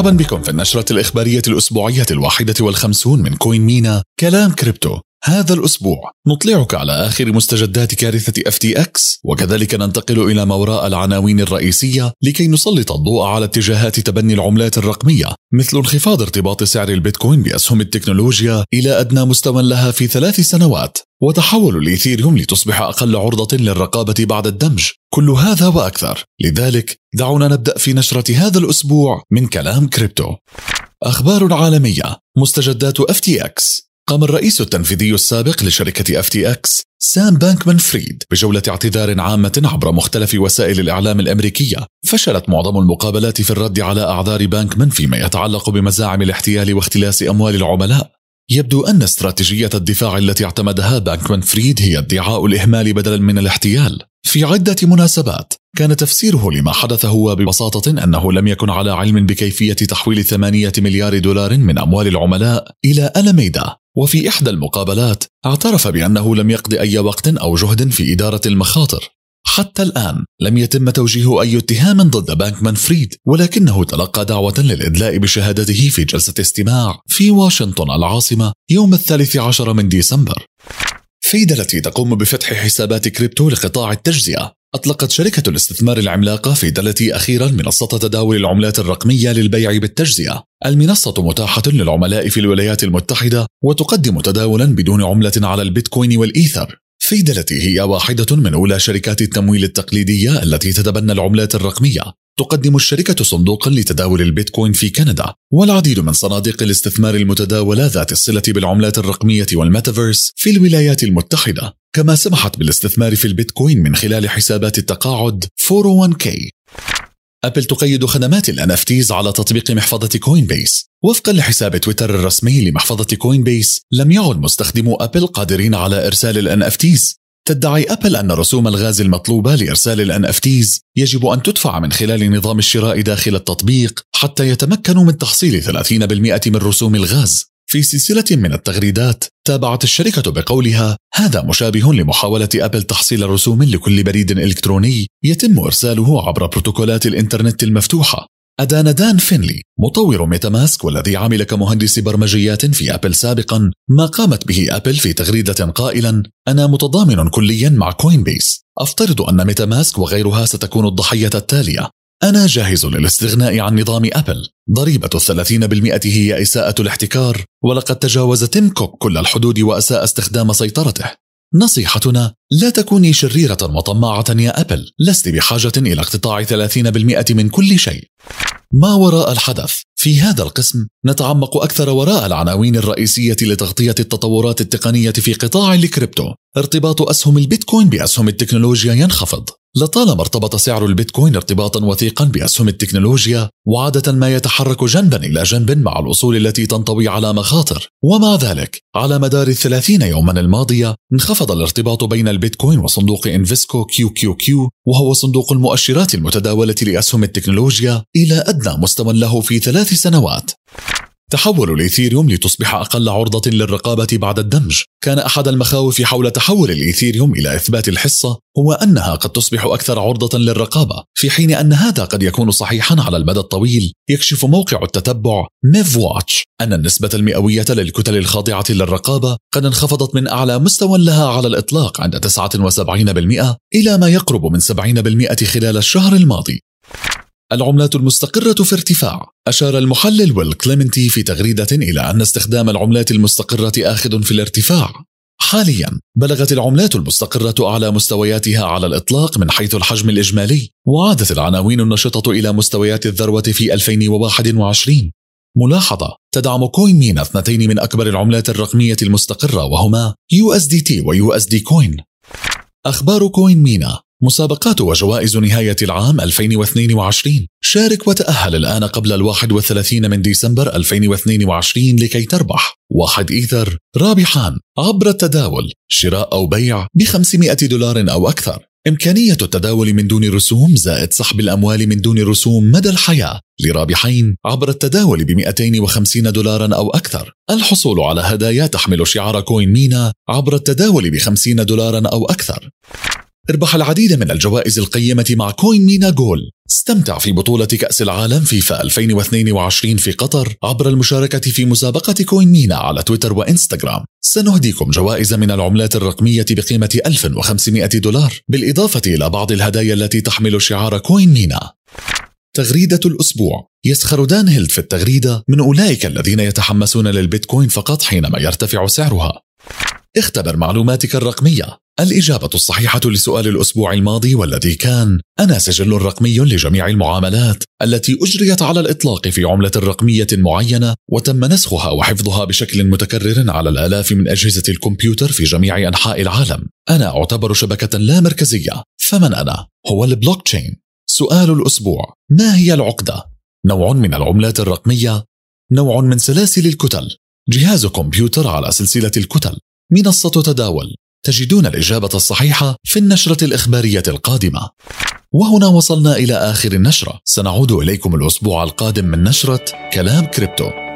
مرحبا بكم في النشرة الإخبارية الأسبوعية الواحدة والخمسون من كوين مينا كلام كريبتو. هذا الأسبوع نطلعك على آخر مستجدات كارثة FTX وكذلك ننتقل إلى ما وراء العناوين الرئيسية لكي نسلط الضوء على اتجاهات تبني العملات الرقمية مثل انخفاض ارتباط سعر البيتكوين بأسهم التكنولوجيا إلى أدنى مستوى لها في ثلاث سنوات وتحول الإيثيريوم لتصبح أقل عرضة للرقابة بعد الدمج. كل هذا وأكثر. لذلك دعونا نبدأ في نشرة هذا الأسبوع من كلام كريبتو. أخبار عالمية. مستجدات FTX قام الرئيس التنفيذي السابق لشركة FTX سام بانكمان فريد بجولة اعتذار عامة عبر مختلف وسائل الإعلام الأمريكية. فشلت معظم المقابلات في الرد على أعذار بانكمان فيما يتعلق بمزاعم الاحتيال واختلاس أموال العملاء. يبدو أن استراتيجية الدفاع التي اعتمدها بانكمان فريد هي ادعاء الإهمال بدلا من الاحتيال. في عدة مناسبات كان تفسيره لما حدث هو ببساطة أنه لم يكن على علم بكيفية تحويل ثمانية مليار دولار من أموال العملاء إلى ألميدا. وفي إحدى المقابلات اعترف بأنه لم يقض أي وقت أو جهد في إدارة المخاطر. حتى الآن لم يتم توجيه أي اتهام ضد بانكمان فريد ولكنه تلقى دعوة للإدلاء بشهادته في جلسة استماع في واشنطن العاصمة يوم الثالث عشر من ديسمبر. Fidelity تقوم بفتح حسابات كريبتو لقطاع التجزئة. أطلقت شركة الاستثمار العملاقة Fidelity أخيرا منصة تداول العملات الرقمية للبيع بالتجزئة. المنصة متاحة للعملاء في الولايات المتحدة وتقدم تداولا بدون عمولة على البيتكوين والإيثر. Fidelity هي واحدة من أولى شركات التمويل التقليدية التي تتبنى العملات الرقمية. تقدم الشركة صندوقا لتداول البيتكوين في كندا. والعديد من صناديق الاستثمار المتداولة ذات الصلة بالعملات الرقمية والميتافيرس في الولايات المتحدة. كما سمحت بالاستثمار في البيتكوين من خلال حسابات التقاعد 401k أبل تقيد خدمات ال NFTs على تطبيق محفظة Coinbase وفقا لحساب تويتر الرسمي لمحفظة Coinbase لم يعد مستخدمو أبل قادرين على إرسال ال NFTs تدعي أبل أن رسوم الغاز المطلوبة لإرسال ال NFTs يجب أن تدفع من خلال نظام الشراء داخل التطبيق حتى يتمكنوا من تحصيل 30% من رسوم الغاز. في سلسلة من التغريدات تابعت الشركة بقولها هذا مشابه لمحاولة أبل تحصيل رسوم لكل بريد إلكتروني يتم إرساله عبر بروتوكولات الإنترنت المفتوحة. أدان دان فينلي مطور MetaMask والذي عمل كمهندس برمجيات في أبل سابقا ما قامت به أبل في تغريدة قائلا أنا متضامن كليا مع Coinbase أفترض أن MetaMask وغيرها ستكون الضحية التالية. أنا جاهز للاستغناء عن نظام أبل. ضريبة الثلاثين بالمئة هي إساءة الاحتكار ولقد تجاوز تيم كوك كل الحدود وأساء استخدام سيطرته. نصيحتنا لا تكوني شريرة وطماعة يا أبل. لست بحاجة إلى اقتطاع 30% من كل شيء. ما وراء الحدث؟ في هذا القسم نتعمق أكثر وراء العناوين الرئيسية لتغطية التطورات التقنية في قطاع الكريبتو. ارتباط أسهم البيتكوين بأسهم التكنولوجيا ينخفض. لطالما ارتبط سعر البيتكوين ارتباطا وثيقا بأسهم التكنولوجيا وعادة ما يتحرك جنبا إلى جنب مع الأصول التي تنطوي على مخاطر. ومع ذلك على مدار الثلاثين يوما الماضية انخفض الارتباط بين البيتكوين وصندوق Invesco QQQ وهو صندوق المؤشرات المتداولة لأسهم التكنولوجيا إلى أدنى مستوى له في ثلاث سنوات. تحول الإيثيريوم لتصبح أقل عرضة للرقابة بعد الدمج. كان أحد المخاوف حول تحول الإيثيريوم إلى إثبات الحصة هو أنها قد تصبح أكثر عرضة للرقابة في حين أن هذا قد يكون صحيحا على المدى الطويل. يكشف موقع التتبع MEV Watch أن النسبة المئوية للكتل الخاضعة للرقابة قد انخفضت من أعلى مستوى لها على الإطلاق عند 79% إلى ما يقرب من 70% خلال الشهر الماضي. العملات المستقرة في ارتفاع. أشار المحلل ويل كليمنتي في تغريدة إلى أن استخدام العملات المستقرة آخذ في الارتفاع. حاليا بلغت العملات المستقرة أعلى مستوياتها على الإطلاق من حيث الحجم الإجمالي وعادت العناوين النشطة إلى مستويات الذروة في 2021 ملاحظة تدعم CoinMENA اثنتين من أكبر العملات الرقمية المستقرة وهما USDT و USD Coin. أخبار CoinMENA. مسابقات وجوائز نهاية العام 2022 شارك وتأهل الآن قبل الواحد والثلاثين من ديسمبر 2022 لكي تربح. واحد إيثر رابحان. عبر التداول شراء أو بيع ب 500 دولار أو أكثر. إمكانية التداول من دون رسوم زائد سحب الأموال من دون رسوم مدى الحياة. لرابحين عبر التداول ب 250 دولارا أو أكثر. الحصول على هدايا تحمل شعار CoinMENA عبر التداول ب 50 دولارا أو أكثر. اربح العديد من الجوائز القيمة مع CoinMENA Goal. استمتع في بطولة كأس العالم فيفا 2022 في قطر عبر المشاركة في مسابقة CoinMENA على تويتر وإنستغرام. سنهديكم جوائز من العملات الرقمية بقيمة 1500 دولار بالإضافة إلى بعض الهدايا التي تحمل شعار CoinMENA. تغريدة الأسبوع. يسخر دان هيلد في التغريدة من أولئك الذين يتحمسون للبيتكوين فقط حينما يرتفع سعرها. اختبر معلوماتك الرقمية. الإجابة الصحيحة لسؤال الأسبوع الماضي والذي كان أنا سجل رقمي لجميع المعاملات التي أجريت على الإطلاق في عملة رقمية معينة وتم نسخها وحفظها بشكل متكرر على الآلاف من أجهزة الكمبيوتر في جميع أنحاء العالم. أنا أعتبر شبكة لا مركزية. فمن أنا؟ هو البلوك تشين سؤال الأسبوع. ما هي العقدة؟ نوع من العملات الرقمية. نوع من سلاسل الكتل. جهاز كمبيوتر على سلسلة الكتل. منصة تداول. تجدون الإجابة الصحيحة في النشرة الإخبارية القادمة. وهنا وصلنا إلى آخر النشرة. سنعود إليكم الأسبوع القادم من نشرة كلام كريبتو.